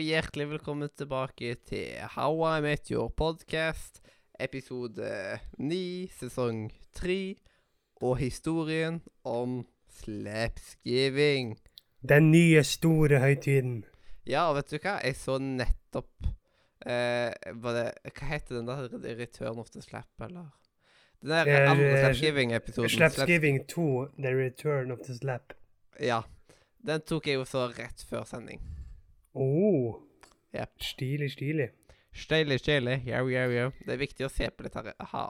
Og hjertelig velkommen tilbake til How I Met Your Podcast, episode 9, sesong 3, og historien om slapsgiving. Den nye store høytiden. Ja, vet du hva? Jeg så nettopp eh, det, Hva heter den der? Return of the Slap, eller? Den der andre eh, slapsgiving-episoden. Slapsgiving 2, The Return of the Slap. Ja. Den tok jeg jo så rett før sending. Oh, Yep. stilig, stilig. Stilig, stilig. Jau, jau, jau. Det er viktig å se på litt her, ha,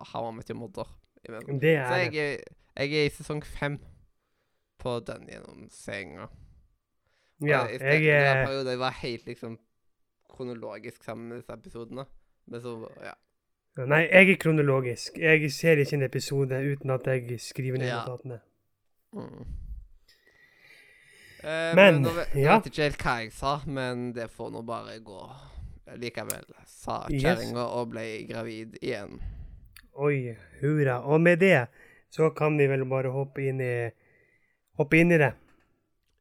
Your Mother. imellom. Det Så er jeg, det. er- jeg er i sesong fem på den gjennomseenga. Ja, jeg, jeg det var en er periode jeg var helt liksom kronologisk sammen med disse episodene. Men så, ja. Nei, jeg er kronologisk. Jeg ser ikke en episode uten at jeg skriver ned Ja. notatene. Mm. Eh, Men, nå, vet- ja. Jeg vet ikke helt hva jeg sa, men det får nå bare gå likevel, sa Yes. og ble gravid igjen. Oi, hurra. Og med det så kan vi vel bare hoppe inn i Hoppe inn i det.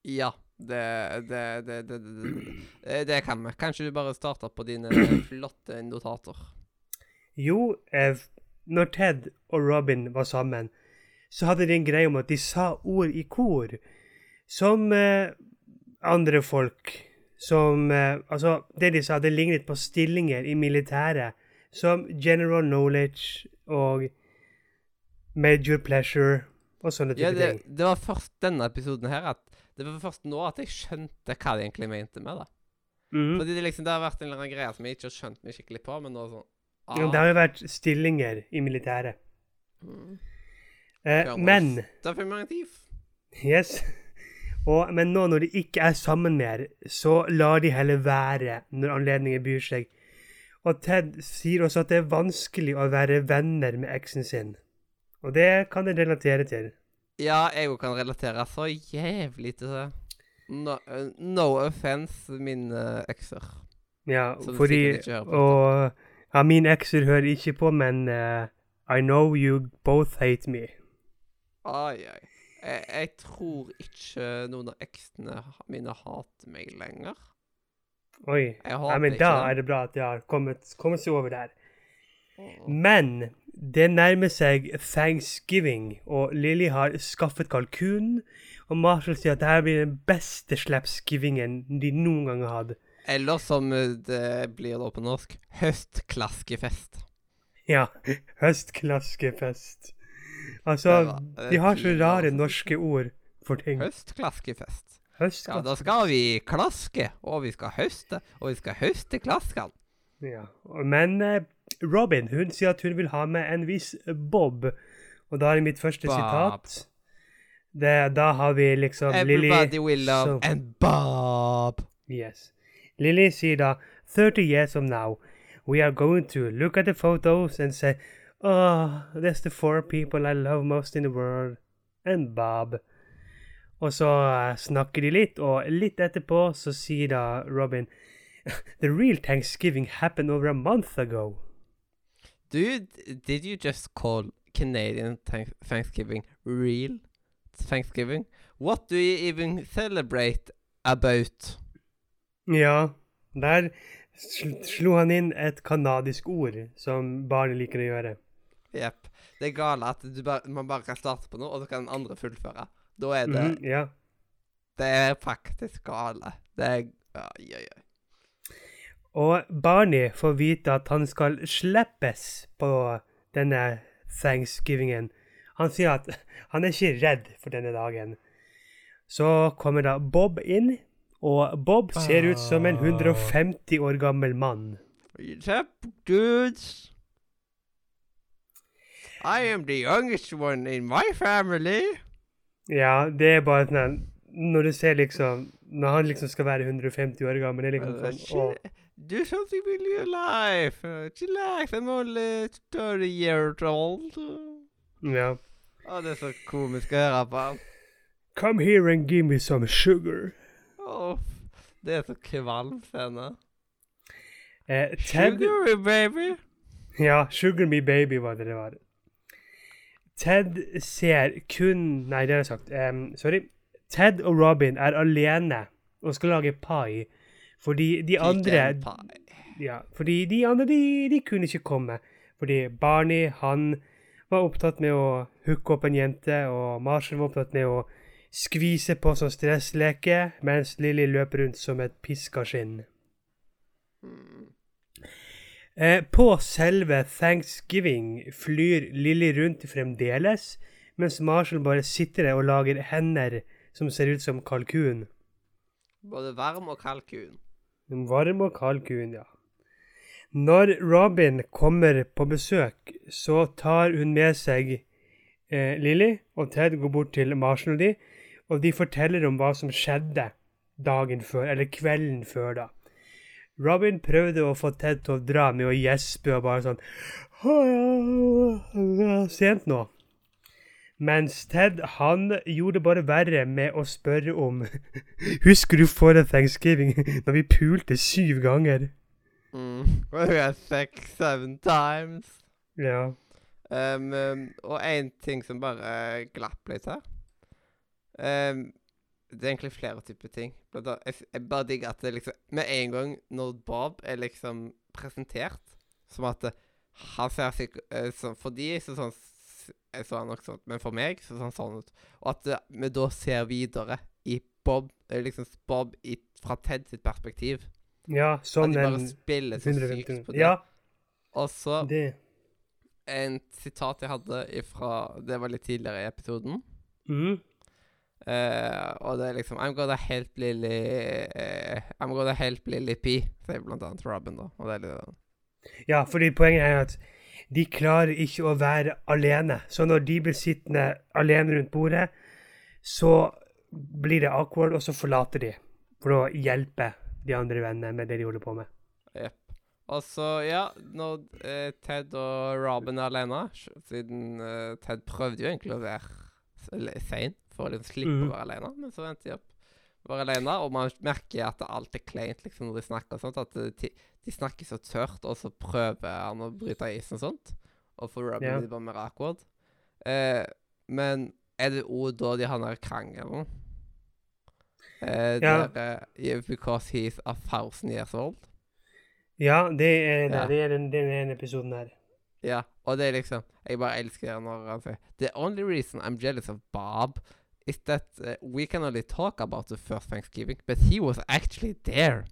Ja, det det, det, det, det, det, det kan vi. Kanskje du bare starter på dine flotte notater. Jo, eh, når Ted og Robin var sammen, så hadde de en greie om at de sa ord i kor som eh, andre folk Som eh, Altså, det de sa, det lignet på stillinger i militæret. Som general knowledge og major pleasure og sånne type Ja, det, ting. det var først denne episoden her at Det var først nå at jeg skjønte hva de egentlig mente med det. Mm. Fordi det liksom, det har vært en eller annen greie som jeg ikke har skjønt meg skikkelig på, men nå sånn Ja, Det har jo vært stillinger i militæret. Mm. Eh, men vi er affirmativ. Yes. Og, men nå når de ikke er sammen mer, så lar de heller være når anledningen byr seg. Og Ted sier også at det er vanskelig å være venner med eksen sin. Og det kan jeg relatere til. Ja, jeg òg kan relatere så jævlig til det. No, eh, no offense, mine ekser. Ja, fordi Og ja, min ekser hører ikke på, men uh, I know you both hate me. Ai, ai. Jeg, jeg tror ikke noen av eksene mine hater meg lenger. Oi. Ja, men da er det bra at de har kommet, kommet seg over der. Mm. Men det nærmer seg thanksgiving, og Lily har skaffet kalkun. Og Marshall sier at dette blir den beste slapsgivingen de noen gang har hatt. Eller som det blir da på norsk, høstklaskefest. Ja, høstklaskefest. Altså, de har så rare altså. norske ord for ting. Høstklaskefest. Ja, da skal vi klaske, og vi skal høste, og vi skal høste klaskene. Ja. Men eh, Robin hun sier at hun vil ha med en viss Bob. Og da er mitt første Bob. sitat. Det, da har vi liksom Lily Everybody will love so, and Bob. Yes. Lily sier da 30 years from now, we are going to look at the photos and say, Oh, there's the four people I love most in the world. And Bob. Og så eh, snakker de litt, og litt etterpå så sier da Robin The real Thanksgiving happened over a month ago. Dude, did you just call Canadian Thanksgiving real Thanksgiving? What do you even celebrate about? Ja, der slo han inn et kanadisk ord, som barnet liker å gjøre. Jepp. Det er gale at du bare, man bare kan starte på noe, og så kan den andre fullføre. Da er det mm, ja. Det er faktisk gale. Det er Oi, oi, oi. Og Barney får vite at han skal slippes på denne thanksgivingen. Han sier at han er ikke redd for denne dagen. Så kommer da Bob inn, og Bob ser ut som en 150 år gammel mann. Dudes. I am the youngest one in my family. Ja, det er bare sånn Når du ser liksom Når han liksom skal være 150 år gammel, det er liksom Uh, sånn å, Do something with your life. Relax. chillax, I'm only 30 years old. Ja. Å, det er så komisk å høre på. Come here and give me some sugar. Oh, det er så kvalm scene. Eh, Ted Sugar, baby. Ja, Sugar Me Baby var det det var. Ted ser kun Nei, det har jeg sagt. Um, sorry. Ted og Robin er alene og skal lage pai. Fordi de andre. Ja, fordi de andre de, de kunne ikke komme. Fordi Barney han var opptatt med å hooke opp en jente, og Marshall var opptatt med å skvise på som stressleke, mens Lily løper rundt som et piska skinn. Eh, på selve thanksgiving flyr Lily rundt fremdeles, mens Marshall bare sitter der og lager hender som ser ut som kalkun. Både varm og kalkun. Varm og kalkun, ja. Når Robin kommer på besøk, så tar hun med seg eh, Lily, og Ted går bort til Marshall og de, og de forteller om hva som skjedde dagen før, eller kvelden før, da. Robin prøvde å få Ted til å dra med å gjespe og bare sånn «Å, ja, det er Sent nå. Mens Ted han gjorde det bare verre med å spørre om Husker du forrige thanksgiving når vi pulte syv ganger? Mm. Sex seven times. Ja. Um, um, og én ting som bare glapp litt her um, Det er egentlig flere typer ting. Blant annet- Jeg, jeg bare digger at det liksom Med en gang når Bob er liksom presentert som at eh, han ser sikkert så, For de så sånn eh, så han nok sånn, men for meg så sånn sånn ut. Og at eh, vi da ser videre i Bob eh, liksom Bob i, fra Ted sitt perspektiv. Ja, At sånn de bare spiller så sykt på det. Ja, Og så det. en sitat jeg hadde ifra Det var litt tidligere i episoden. Mhm. Eh, og det er liksom I'm gonna help Lily uh, I'm gonna help Lily P, sier blant annet Robin, da. Og det er litt sånn Ja, fordi poenget er at de klarer ikke å være alene. Så når de blir sittende alene rundt bordet, så blir det awkward, og så forlater de for å hjelpe de andre vennene med det de holder på med. Jepp. Og så, ja, når eh, Ted og Robin er alene Siden eh, Ted prøvde jo egentlig å være sein for å liksom slippe mm. å være alene, men så endte de opp være alene, og man merker at alt er kleint liksom, når de snakker og sånt. At de, de snakker så tørt, og så prøver han å bryte isen og sånt. Og for Robin yeah. blir bare mer awkward. Eh, men er det òg da de har den krangelen? Eh, Ja. der, yeah, because he's a thousand years old. Ja, det er, det, Ja. det er den, den ene episoden her. Ja, og det er liksom Jeg bare elsker det når han sier The only reason I'm jealous of Bob is that uh, we can only talk about the first Thanksgiving, but he was actually there.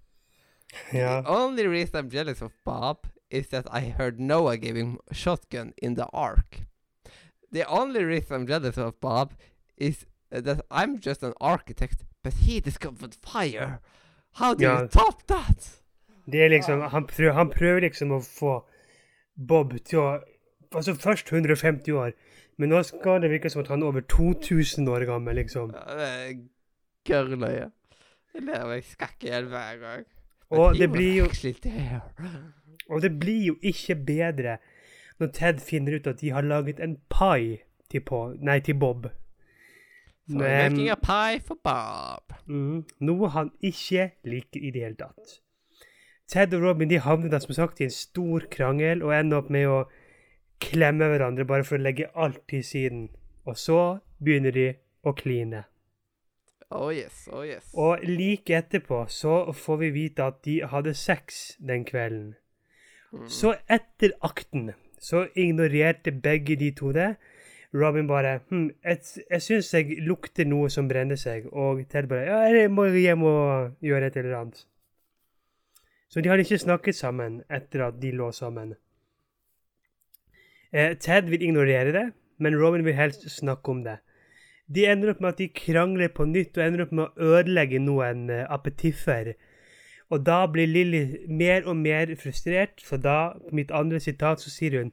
Ja. The only reason I'm jealous of Bob is that I heard Noah him shotgun in the ark. The only reason I'm jealous of Bob is uh, that I'm just an architect, but he discovered fire. How do Ja. you top that? Det er liksom, han prøver, han prøver liksom å få Bob til å Altså først 150 år, men nå skal det virke som at han er over 2000 år gammel, liksom. Ja, det er gørrløye. Jeg ler meg skakk i hjel hver gang. Og det blir jo. Og det blir jo ikke bedre når Ted finner ut at de har laget en pai til, på, nei, til Bob. So we're making a pie for Bob. Mm, Noe han ikke liker i det hele tatt. Ted og Robin de havner da som sagt i en stor krangel og ender opp med å klemme hverandre bare for å legge alt til siden. Og så begynner de å kline. Oh yes, oh yes. Og like etterpå så får vi vite at de hadde sex den kvelden. Mm. Så etter akten så ignorerte begge de to det. Robin bare hm, Jeg, jeg syns jeg lukter noe som brenner seg. Og Ted bare Ja, jeg må hjem og gjøre et eller annet. Så de hadde ikke snakket sammen etter at de lå sammen. Eh, Ted vil ignorere det, men Robin vil helst snakke om det. De ender opp med at de krangler på nytt og ender opp med å ødelegge noen eh, appetitfer. Og da blir Lilly mer og mer frustrert, for da, på mitt andre sitat, så sier hun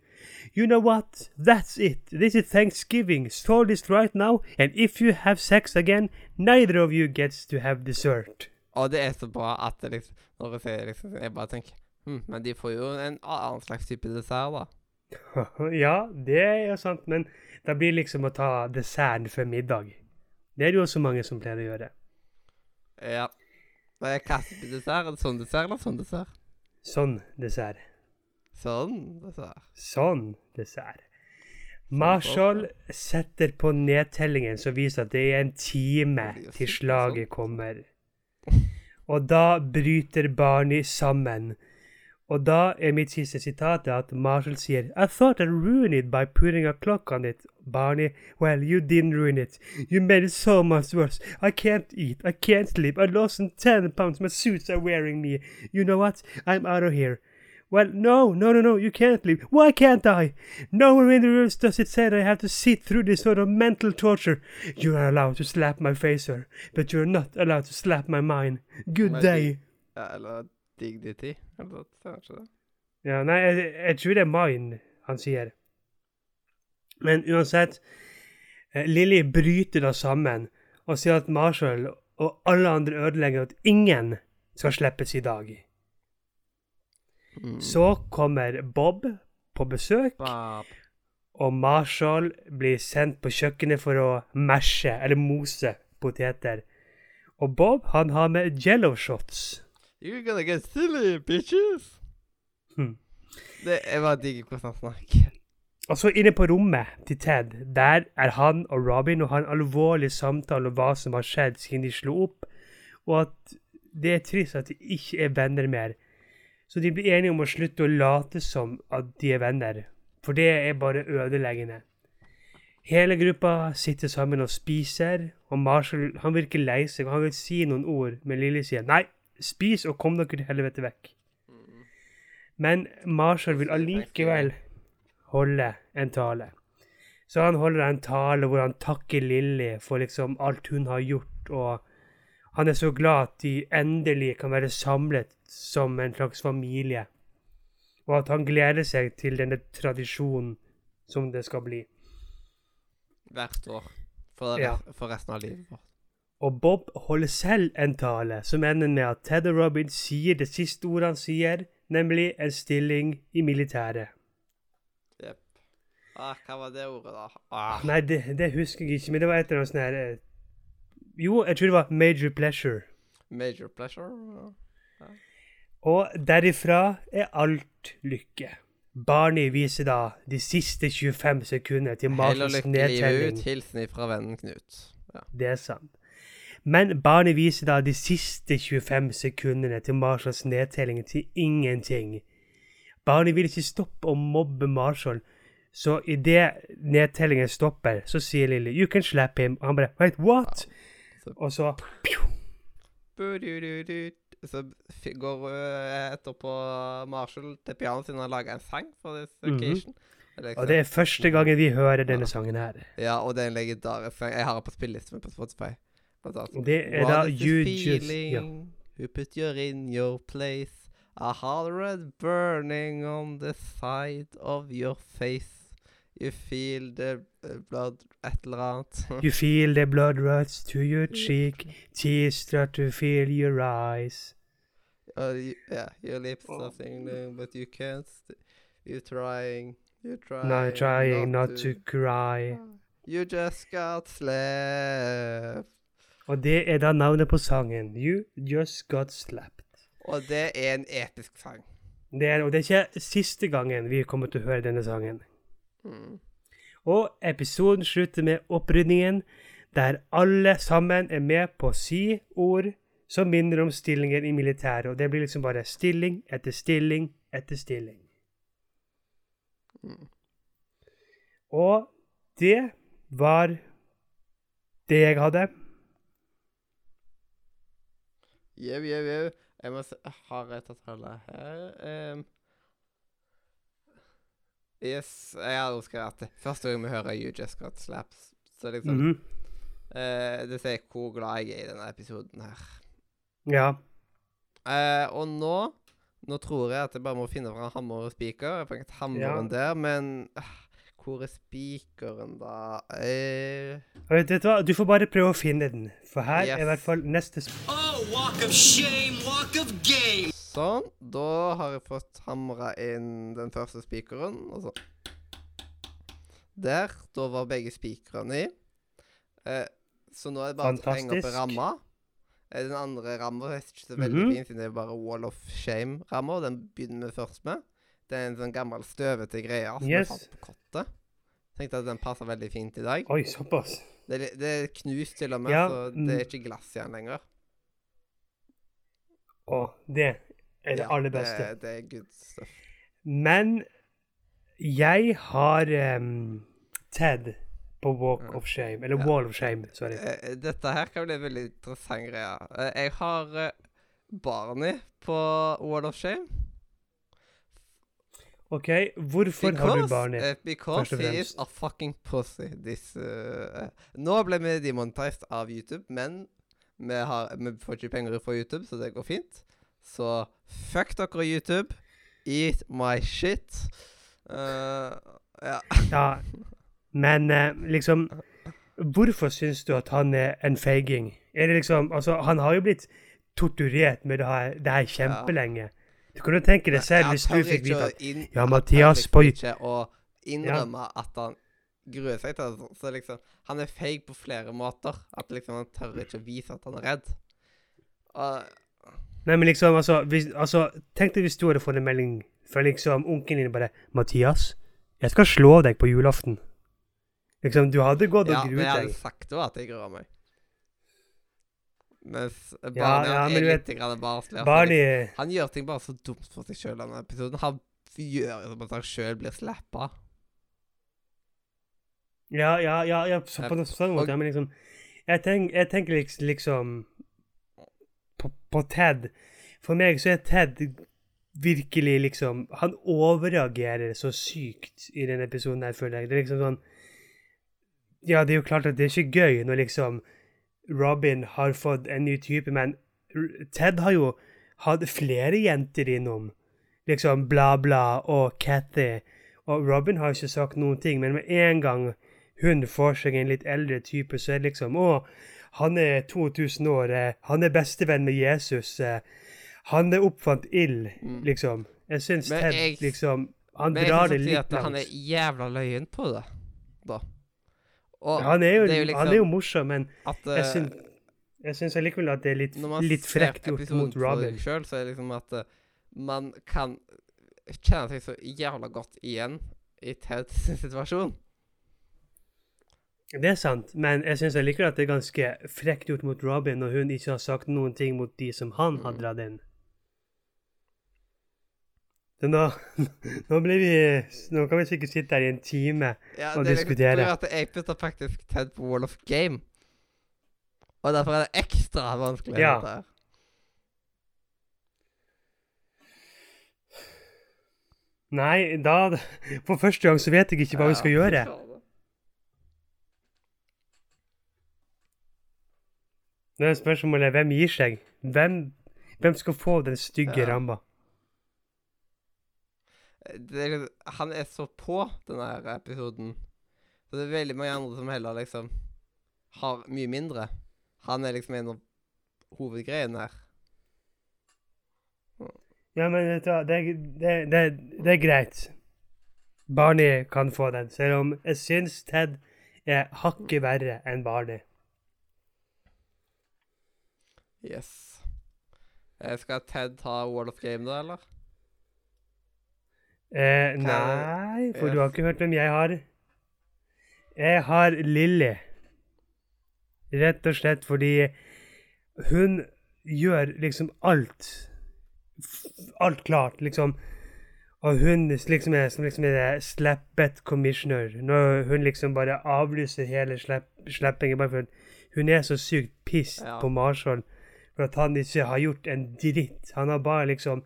You know what? That's it. This is Thanksgiving. Solve this right now, and if you have sex again, neither of you gets to have dessert. Og det er så bra at det liksom Når jeg sier liksom Jeg bare tenker hm, Men de får jo en annen slags type dessert, da. ja, det er jo sant, men det blir liksom å ta desserten før middag. Det er det jo også mange som pleier å gjøre. Ja. Det er hva type dessert? Er det sånn dessert eller sånn dessert? Sånn dessert. Sånn dessert. Sånn dessert. Marshall setter på nedtellingen som viser at det er en time til slaget kommer. Og da bryter Barney sammen. Og da er mitt siste sitat at Marshall sier I thought I'd ruin it by putting a clock on it. Barney, well, you didn't ruin it. You made it so much worse. I can't eat. I can't sleep. I lost 10 pounds. My suits are wearing me. You know what? I'm out of here. Well, no, no, no, no, you can't leave. Why can't I? Nowhere in the rules does it say that I have to sit through this sort of mental torture. You are allowed to slap my face, sir, but you're not allowed to slap my mind. Good day. Eller dignity. Eller ikke. Ja, nei, jeg, jeg tror det er mine han sier. Men uansett, eh, Lilly bryter da sammen og sier at Marshall og alle andre ødelegger at ingen skal slippes i dag. Mm. Så kommer Bob på besøk, Bob. og Marshall blir sendt på kjøkkenet for å mesje, eller mose, poteter. Og Bob, han har med jello shots. You're gonna get silly, bitches! Hmm. Det, bare digger hvordan han snakker. Og så inne på rommet til Ted, der er han og Robin og har en alvorlig samtale om hva som har skjedd siden de slo opp, og at det er trist at de ikke er venner mer. Så de blir enige om å slutte å late som at de er venner, for det er bare ødeleggende. Hele gruppa sitter sammen og spiser, og Marshall han virker lei seg, og han vil si noen ord, men Lilly sier nei, spis og kom dere til helvete vekk. Men Marshall vil allikevel holde en tale. Så han holder en tale hvor han takker Lilly for liksom alt hun har gjort, og han er så glad at de endelig kan være samlet som en slags familie, og at han gleder seg til denne tradisjonen som det skal bli. Hvert år. For, Ja. for resten av livet vårt. Og Bob holder selv en tale som ender med at Ted og Robin sier det siste ordet han sier, nemlig en stilling i militæret. Jepp. Ah, hva var det ordet, da? Ah. Nei, det, det husker jeg ikke, men det var et eller annet sånn her eh, Jo, jeg tror det var Major Pleasure. Major pleasure? Ja. Og derifra er alt lykke. Barney viser da de siste 25 sekunder til matens Hell og lykke livet nedtelling. ut. Hilsen fra vennen Knut. Ja. Det er sant. Men Barney viser da de siste 25 sekundene til Marshalls nedtelling til ingenting. Barney vil ikke stoppe å mobbe Marshall, så idet nedtellingen stopper, så sier Lily 'You can slap him', og han bare 'Wait, what?' Og så Bu-du-du-du. Så går hun etterpå Marshall til pianoet sitt og lager en sang for this mm -hmm. Eller Og det er første gangen vi hører denne sangen her. Ja, og det er en legendarisk sang. Jeg har den på spillelisten min på Spotify. Blant annet. Og det er da What is You the Just Ja. feeling? Who put you in your place? A hollered burning on the side of your face. You feel the uh, blood Et eller annet. You feel the blood rush to your cheek, tears start to fill your eyes. Uh, you, yeah, your lips are singing, but you can't. St you're trying. You're trying. Not trying not to cry. You just got slapped. Og det er da navnet på sangen. You Just Got Slapped. Og det er en episk sang. Det er, og det er ikke siste gangen vi kommer til å høre denne sangen. Mm. Og episoden slutter med opprydningen, der alle sammen er med på si ord som minner om stillingen i militæret. Og det blir liksom bare stilling etter stilling etter stilling. Mm. Og det var det jeg hadde. Jau, jau, jau. Jeg må se Har jeg tatt alle her? Um, yes, jeg også skrevet at første gang vi hører You Just Got Slaps, så liksom mm -hmm. uh, Det sier hvor glad jeg er i denne episoden her. Ja. Uh, og nå Nå tror jeg at jeg bare må finne fram hammer og spiker. Jeg fant hammeren hammeren der, men ah, Hvor er spikeren, da? Eh, Vet du hva, du får bare prøve å finne den, for her er i hvert fall neste sp Oh, walk of shame, walk of game. sånn. Da har jeg fått hamra inn den første spikeren. Og sånn. Der. Da var begge spikrene i. Eh, så nå er det bare å henge opp ramma. Fantastisk. ramme. Eh, den andre ramma er ikke så veldig Mhm. fin, siden det er bare Wall of Shame-ramma. Og den begynner vi først med. Det er en sånn gammel, støvete greie som Yes. jeg fant på kottet. Tenkte at den passer veldig fint i dag. Oi, såpass. Det det er knust til og med, Ja, så mm. det er ikke glass igjen lenger. Å, det er det Ja, aller beste. Det, det er good stuff. Men jeg har um, Ted på Walk of Shame. Eller. Wall of Shame, sorry. Eh, Dette her kan bli en veldig interessant greie. Eh, Jeg har eh, Barney på Wall of Shame. OK, hvorfor har du barnet? Uh, because he is a fucking pussy. This, uh, nå ble vi demonetized av YouTube, men vi, har, vi får ikke penger fra YouTube, så det går fint. Så fuck dere, YouTube. Eat my shit. Uh, ja. Ja, men liksom Hvorfor syns du at han er en feiging? Er det liksom Altså, han har jo blitt torturert med det her, det her kjempelenge. Du jo tenke deg selv hvis du fikk vite at Ja, Mathias på liksom ikke å innrømme at han gruer seg til det. Så liksom Han er feig på flere måter. At liksom han tør ikke å vise at han er redd. Og Nei, men liksom, altså, hvis, altså Tenk deg hvis du hadde fått en melding fra liksom onkelen din bare 'Mathias, jeg skal slå deg på julaften'. Liksom, du hadde gått og ja, men jeg hadde sagt jo at jeg gruer meg. Mens Barney ja, men er litt vet, barnslig. Barney liksom. Han gjør ting bare så dumt for seg sjøl denne episoden. Han gjør som at han sjøl blir slappa. Ja, ja, ja, ja så på Ja, en sånn måte, ja, men liksom Jeg, tenk, jeg tenker liksom, liksom på, på Ted. For meg så er Ted virkelig liksom Han overreagerer så sykt i denne episoden her, føler jeg. Det er liksom sånn Ja, det er jo klart at det er ikke gøy når liksom Robin har fått en ny type, men Ted har jo hatt flere jenter innom. Liksom bla, bla og Cathy. Og Robin har ikke sagt noen ting, men med en gang hun får seg en litt eldre type, så er det liksom Å, han er 2000 år, eh, han er bestevenn med Jesus, eh, han er oppfant ild, Mm. liksom. Jeg syns Ted liksom Han drar det litt drar Men det kan litt at han er jævla løyen på det, da. Og Han er jo, er jo han er jo liksom morsom, men at jeg eh, syns, jeg syns allikevel at det er litt, Når man litt ser frekt gjort mot Robin. seg sjøl, så er det liksom at uh, man kan kjenne seg så jævla godt igjen i Teds situasjon. Det er sant, men jeg syns allikevel at det er ganske frekt gjort mot Robin når hun ikke har sagt noen ting mot de som han har Mm. dratt inn. Nå, nå blir vi Nå kan vi sikkert sitte her i en time. Ja, Og det er diskutere. Liksom, at jeg putter faktisk Ted på Wall of Game. Og derfor er det ekstra vanskelig. Ja. dette. Nei, da For første gang så vet jeg ikke hva vi skal gjøre. Nå er spørsmålet hvem gir seg? Hvem, hvem skal få den stygge Ja. ramma? Det liksom- han er så på denne her episoden. Så det er veldig mange andre som heller liksom har mye mindre. Han er liksom en av hovedgreiene her. Ja, men vet du hva, det, er- det, det, det er greit. Barney kan få den, selv om jeg syns Ted er hakket verre enn Barney. Yes. Eh, Skal Ted ta Wall of Game, da, eller? Eh, nei, for du har ikke hørt hvem jeg har. Jeg har Lilly. Rett og slett fordi hun gjør liksom alt. Alt klart, liksom. Og hun liksom er, som liksom er slappet commissioner. Når hun liksom bare avlyser hele slapp, slappingen bare for hun er så sykt pissed Ja. på Marshall for at han ikke har gjort en dritt. Han har bare liksom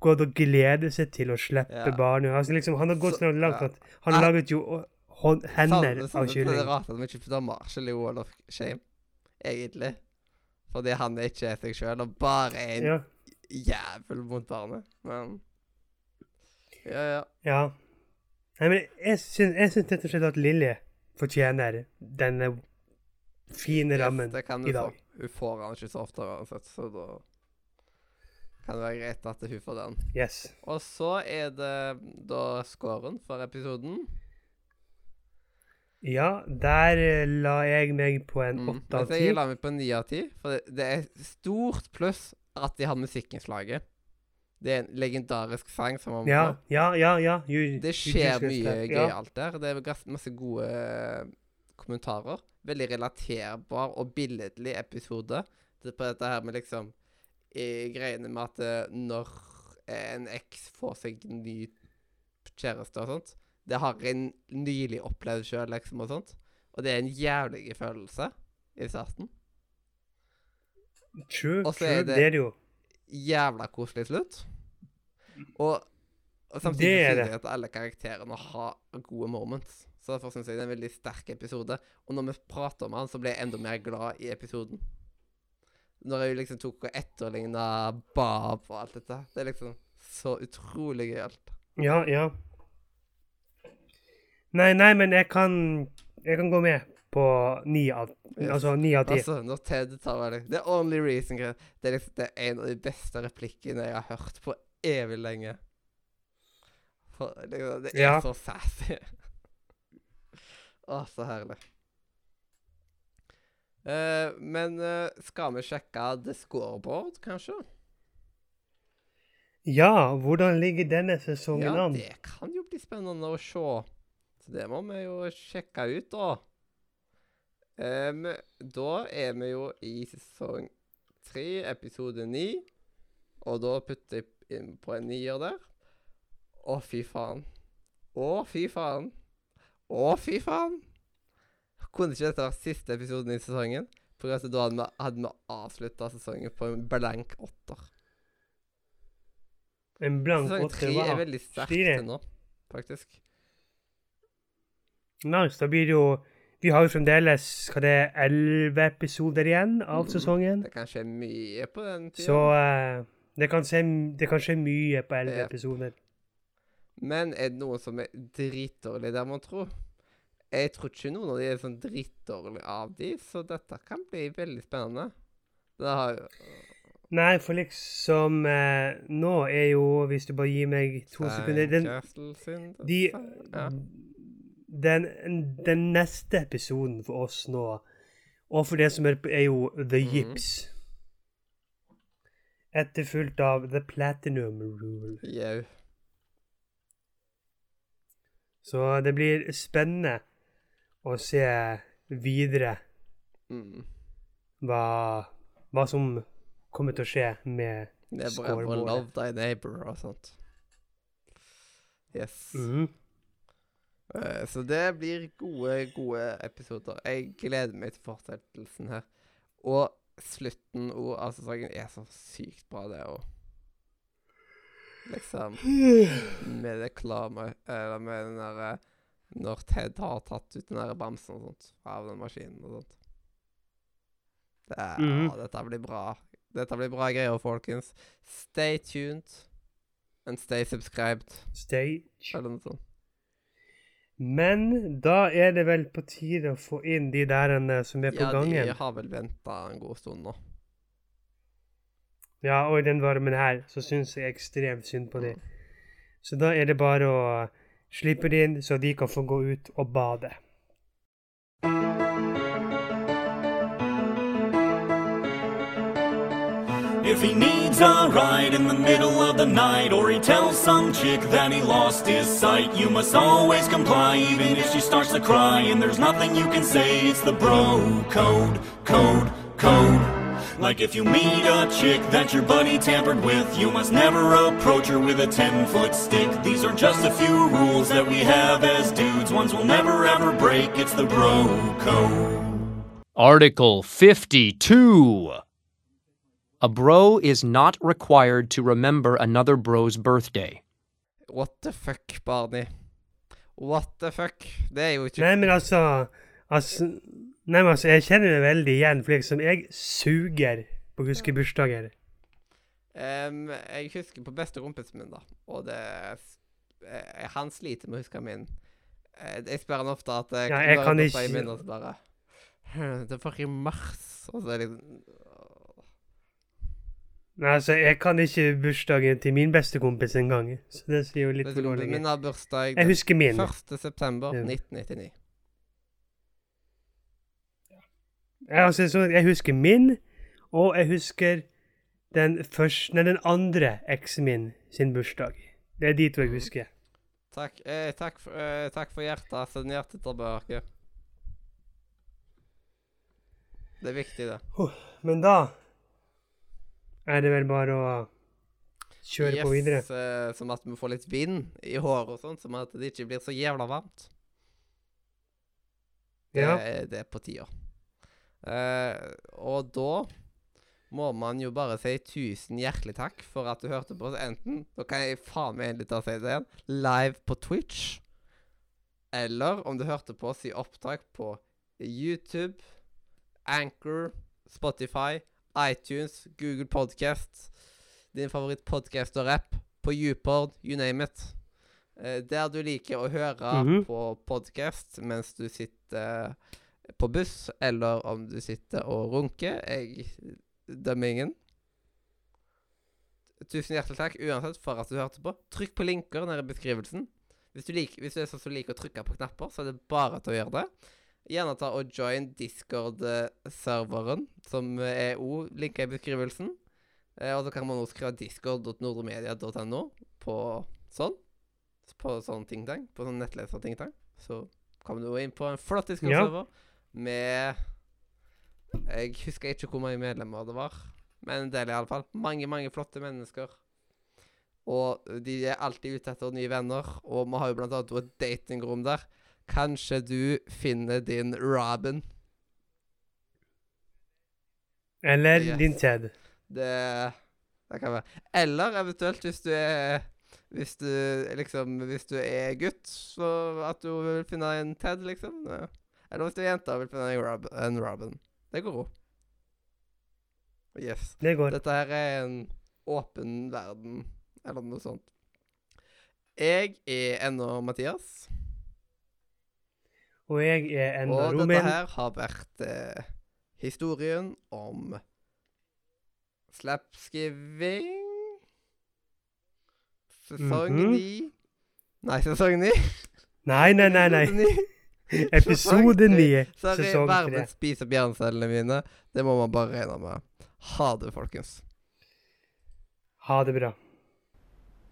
gått og gleder seg til å slippe Ja. barnet. Altså liksom, han har gått Så- langt at han har laget jo hånd, hender Sånn- av kylling. Det er rart at vi ikke putter Marshall i Wall of Shame, egentlig. Fordi han er ikke seg sjøl, og bare er en Ja, jævel mot barnet. Men Ja, ja. ja. Nei, men jeg syns, rett og slett at Lilly fortjener denne fine rammen det kan du i dag. få. Hun får han ikke så ofte uansett, så da kan være greit at hun får den. Yes. Og så er det da scoren for episoden. Ja, der eh, la jeg meg på en Mm. åtte av ti. jeg la meg på ni av ti, for det, det er stort pluss at de har musikkinnslaget. Det er en legendarisk sang som man Ja, ja, ja. ja. You, Det skjer mye gøyalt Ja. der. Det er masse gode eh, kommentarer. Veldig relaterbar og billedlig episode. Det er på dette her med liksom i greiene med at eh, når en eks får seg ny kjæreste og sånt Det har jeg nylig opplevd sjøl, liksom, og sånt. Og det er en jævlig følelse i starten. True, Og så er Det, det- er det jo. Jævla koselig slutt. Og, og samtidig er det. jeg at alle karakterene har gode moments. Så derfor syns jeg det er en veldig sterk episode. Og når vi prater om han, så blir jeg enda mer glad i episoden. Når jeg liksom tok og etterligna Bab og alt dette. Det er liksom så utrolig gøyalt. Ja, ja. Nei, nei, men jeg kan Jeg kan gå med på ni av Yes. Altså ni av ti. Altså, når Ted tar meg The only reason Det er liksom det er en av de beste replikkene jeg har hørt på evig lenge. For liksom, det er Ja. så sassy. Å, så herlig. Eh, men uh, skal vi sjekke The Scoreboard, kanskje? Ja, hvordan ligger denne sesongen Ja, an? det kan jo bli spennende å se. Så det må vi jo sjekke ut, da. Um, da er vi jo i sesong tre, episode ni. Og da putter jeg inn på en nier der. Å, fy faen. Å, fy faen. Å, fy faen. Kunne ikke dette vært siste episoden i sesongen? For altså, da hadde vi, hadde vi avslutta sesongen på en blank åtter. En blank Sesong åtte tre er veldig sterkt til nå, faktisk. Nice. Da blir det jo Vi har jo fremdeles hva det er, elleve episoder igjen av Mm. sesongen. Det kan skje mye på den tida. Så uh, det, kan se, det kan skje mye på elleve Ja. episoder. Men er det noen som er dritdårlig der, man tror? Jeg tror ikke noen av de er sånn dritdårlige av de, så dette kan bli veldig spennende. Det har jo Nei, for liksom eh, Nå er jo Hvis du bare gir meg to sekunder den, de, ja. den, den neste episoden for oss nå, og for det som er, er jo The Gips Yips. Etterfulgt av The Platinum Rule. Jau. Så det blir spennende å se videre Mm. hva, hva som kommer til å skje med Det er bare Scoreboardet. love thy neighbor og sånt. Yes. Mhm. Eh, Så det blir gode, gode episoder. Jeg gleder meg til fortsettelsen her. Og slutten og, av sesongen er så sykt bra, det òg. Liksom Med reklame Eller med den derre Når Ted har tatt ut den der bamsen og sånt av den maskinen og sånt. Det er, Mhm. å, dette blir bra. Dette blir bra greier, folkens. Stay tuned. And stay subscribed. Stay sånt. Men da er det vel på tide å få inn de der eh, som er på Ja, gangen. de har vel venta en god stund nå. Ja, og i den varmen her så syns jeg ekstremt synd på dem. Så da er det bare å slippe det inn, så de kan få gå ut og bade. If he needs a ride in the middle of the night, or he tells some chick that he lost his sight, you must always comply, even if she starts to cry. And there's nothing you can say, it's the bro code, code, code. Like if you meet a chick that your buddy tampered with, you must never approach her with a 10 foot stick. These are just a few rules that we have as dudes, ones we'll never ever break. It's the bro code. Article 52. A bro is not required to remember another bro's birthday. What the fuck, Barney? What the fuck? Det er jo ikke Nei, men altså, altså Nei, men altså, Jeg kjenner meg veldig igjen, for liksom, jeg suger på å huske bursdager. Um, jeg husker på beste kompisen min, da, og det jeg, eh, Han sliter med å huske min. Eh, jeg spør han ofte at eh, jeg, ja, jeg kan ikke i minnet, bare, Det var i mars, og så er det liksom Nei, altså, jeg kan ikke bursdagen til min beste kompis engang. Så det sier jo litt for dårlig. Min har bursdag 1.9.1999. altså, jeg husker min, og jeg husker den første Nei, den andre eksen min sin bursdag. Det er de to jeg husker. Takk, eh, takk, for, eh, takk for hjertet. Send hjertet tilbake. Det er viktig, det. Men da er det vel bare å kjøre på videre. Yes, eh, som at vi får litt vind i håret og sånn, som at det ikke blir så jævla varmt. Det, Ja. det er på tida. Eh, og da må man jo bare si tusen hjertelig takk for at du hørte på oss. Enten Da kan jeg faen meg endelig ta si det igjen. Live på Twitch. Eller om du hørte på oss i opptak på YouTube, Anchor, Spotify, iTunes, Google Podcast, din favorittpodkast og rapp, på YouPod, you name it. Eh, der du liker å høre Mhm. på podkast mens du sitter på buss, eller om du sitter og runker. Jeg dømmer ingen. Tusen hjertelig takk uansett for at du hørte på. Trykk på linker nede i beskrivelsen. Hvis du, liker, hvis du er sånn som liker å trykke på knapper, så er det bare til å gjøre det. Gjerne ta og join Discord-serveren, som er òg linka i beskrivelsen. Eh, og så kan man også skrive discord.nordremedia.no på sånn. På sånn ting-tang. På sånn nettleser-ting-tang. Så kommer du inn på en flott Discord-server med Jeg husker ikke hvor mange medlemmer det var, men en del i alle fall. Mange, mange flotte mennesker. Og de er alltid ute etter nye venner, og vi har jo blant annet et datingrom der. Kanskje du finner din Robin. Eller Yes. din Ted. Det, det kan være. Eller eventuelt hvis du er Hvis du liksom Hvis du er gutt, så at du vil finne en Ted, liksom. Ja. Er jente og vil finne en, Rob en Robin. Det går òg. Yes. Det går. Dette her er en åpen verden, eller noe sånt. Jeg er ennå Mathias, Og jeg er enda og dette her har vært eh, historien om slapskiving Sesong ni. Mm -hmm. Nei, sesong ni. Nei, nei, nei. nei. Episode Sesong tre. 9, Sorry, sesong 3. Verden spiser opp mine. Det må man bare regne med. Ha det, folkens. Ha det bra.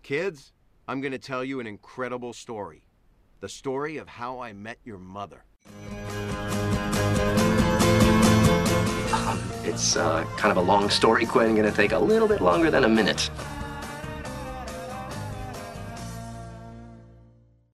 Kids, I'm going to tell you an incredible story. The story of how I met your mother. Um, it's uh, kind of a long story, Quinn. Gonna take a little bit longer than a minute.